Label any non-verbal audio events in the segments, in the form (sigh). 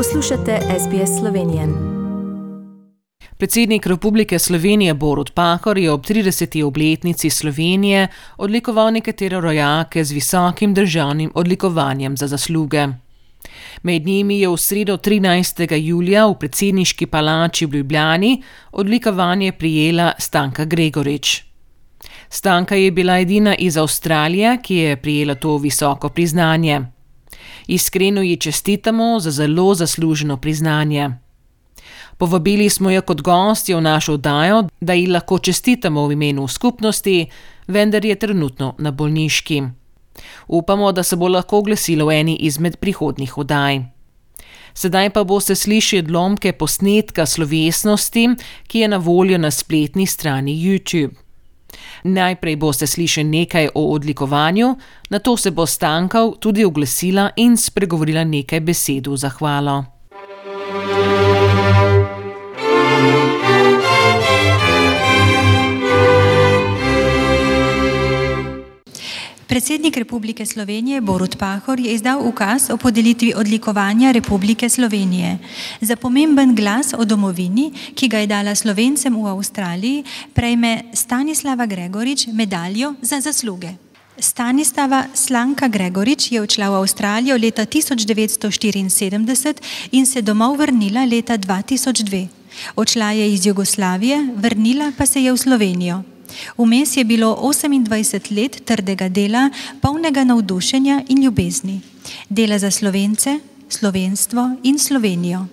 Poslušate SBS Slovenije. Predsednik Republike Slovenije Borut Pahor je ob 30. obletnici Slovenije odlikoval nekatere rojake z visokim državnim odlikovanjem za zasluge. Med njimi je v sredo 13. julija v predsedniški palači v Ljubljani odlikovanje prijela Stanka Gregorič. Stanka je bila edina iz Avstralije, ki je prijela to visoko priznanje. Iskreno ji čestitamo za zelo zasluženo priznanje. Povabili smo jo kot gostjo v našo oddajo, da ji lahko čestitamo v imenu skupnosti, vendar je trenutno na bolniški. Upamo, da se bo lahko oglasila v eni izmed prihodnih oddaj. Sedaj pa boste slišali odlomke posnetka slovesnosti, ki je na voljo na spletni strani YouTube. Najprej boste slišali nekaj o odlikovanju, na to se bo Stankov tudi oglasila in spregovorila nekaj besed v zahvalo. Predsednik Republike Slovenije Borut Pahor je izdal ukaz o podelitvi odlikovanja Republike Slovenije. Za pomemben glas o domovini, ki ga je dala Slovencem v Avstraliji, prejme Stanislava Gregorič medaljo za zasluge. Stanislava Slanka Gregorič je odšla v Avstralijo leta 1974 in se domov vrnila leta 2002. Odšla je iz Jugoslavije, vrnila pa se je v Slovenijo. Vmes je bilo 28 let trdega dela, polnega navdušenja in ljubezni. Dela za slovence, slovenstvo in Slovenijo.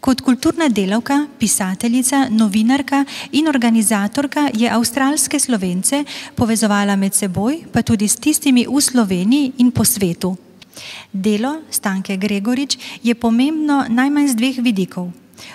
Kot kulturna delavka, pisateljica, novinarka in organizatorka je avstralske slovence povezovala med seboj, pa tudi s tistimi v Sloveniji in po svetu. Delo Stanke Gregorič je pomembno najmanj z dveh vidikov.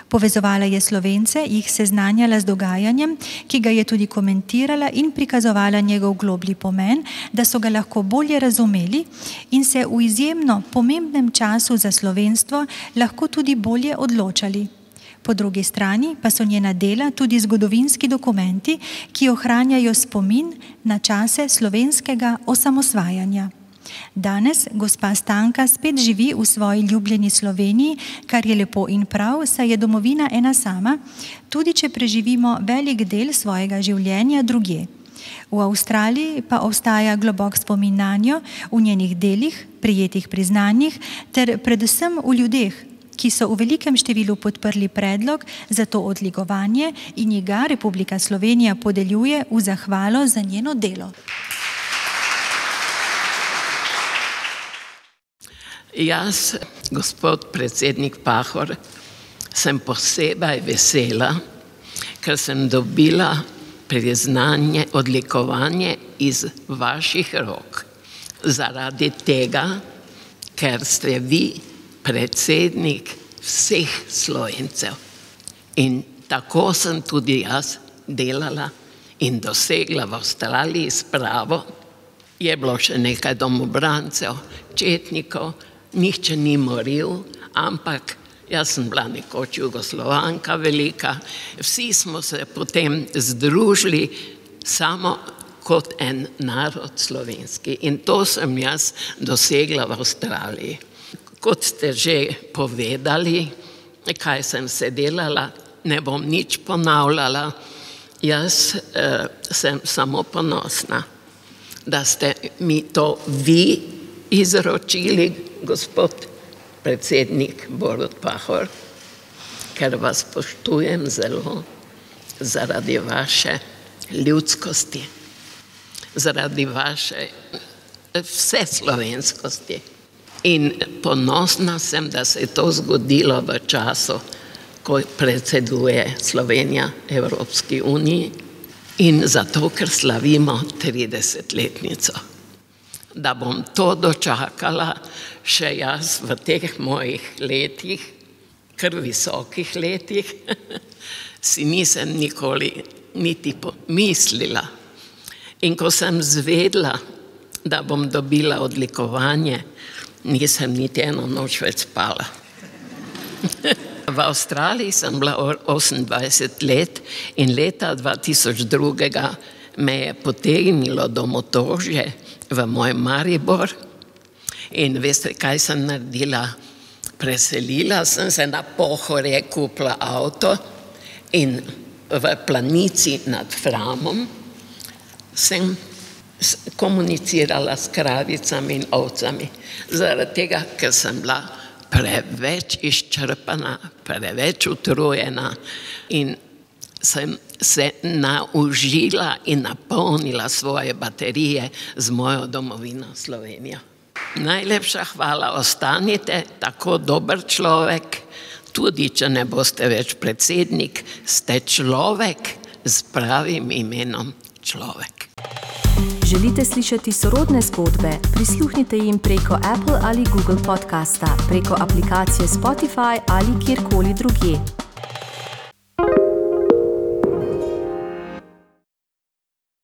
Povezovala je slovence, jih seznanjala z dogajanjem, ki ga je tudi komentirala in prikazovala njegov globlji pomen, da so ga lahko bolje razumeli in se v izjemno pomembnem času za slovenstvo lahko tudi bolje odločali. Po drugi strani pa so njena dela tudi zgodovinski dokumenti, ki ohranjajo spomin na čase slovenskega osamosvajanja. Danes gospa Stanka spet živi v svoji ljubljeni Sloveniji, kar je lepo in prav, saj je domovina ena sama, tudi če preživimo velik del svojega življenja drugje. V Avstraliji pa ostaja globok spomin na njo v njenih delih, prijetih priznanjih ter predvsem v ljudeh, ki so v velikem številu podprli predlog za to odlikovanje in ji ga Republika Slovenija podeljuje v zahvalo za njeno delo. Jaz, gospod predsednik Pahor, sem posebej vesela, ker sem dobila priznanje, odlikovanje iz vaših rok. Zaradi tega, ker ste vi predsednik vseh slovencev. In tako sem tudi jaz delala in dosegla v Avstraliji spravo. Je bilo še nekaj domobrancev, četnikov, nihče ni moril, ampak jaz sem bila nekoč jugoslovanka velika, vsi smo se potem združili samo kot en narod slovenski in to sem jaz dosegla v Avstraliji. Kot ste že povedali, kaj sem se delala, ne bom nič ponavljala, jaz eh, sem samo ponosna, da ste mi to vi izročili gospod predsednik Borod Pahor, ker vas spoštujem zelo zaradi vaše ljudskosti, zaradi vaše vse slovenskosti. In ponosna sem, da se je to zgodilo v času, ko predseduje Slovenija Evropski uniji in zato, ker slavimo 30-letnico da bom to dočakala še jaz v teh mojih letih, kar visokih letih, (laughs) si nisem nikoli niti pomislila. In ko sem zvedla, da bom dobila odlikovanje, nisem niti eno noč več spala. (laughs) V Avstraliji sem bila 28 let in leta 2002 me je potegnilo do motožje v moj Maribor in veste, kaj sem naredila? preselila sem se na pohore, kupila avto in v planici nad Framom sem komunicirala s kravicami in ovcami, zaradi tega, ker sem bila preveč izčrpana, preveč utrujena in sem se naužila in napolnila svoje baterije z mojo domovino Slovenijo. Najlepša hvala, ostanite tako dober človek, tudi če ne boste več predsednik, ste človek z pravim imenom človek. Želite slišati sorodne zgodbe? Prisluhnite jim preko Apple ali Google podcasta, preko aplikacije Spotify ali kjerkoli drugje.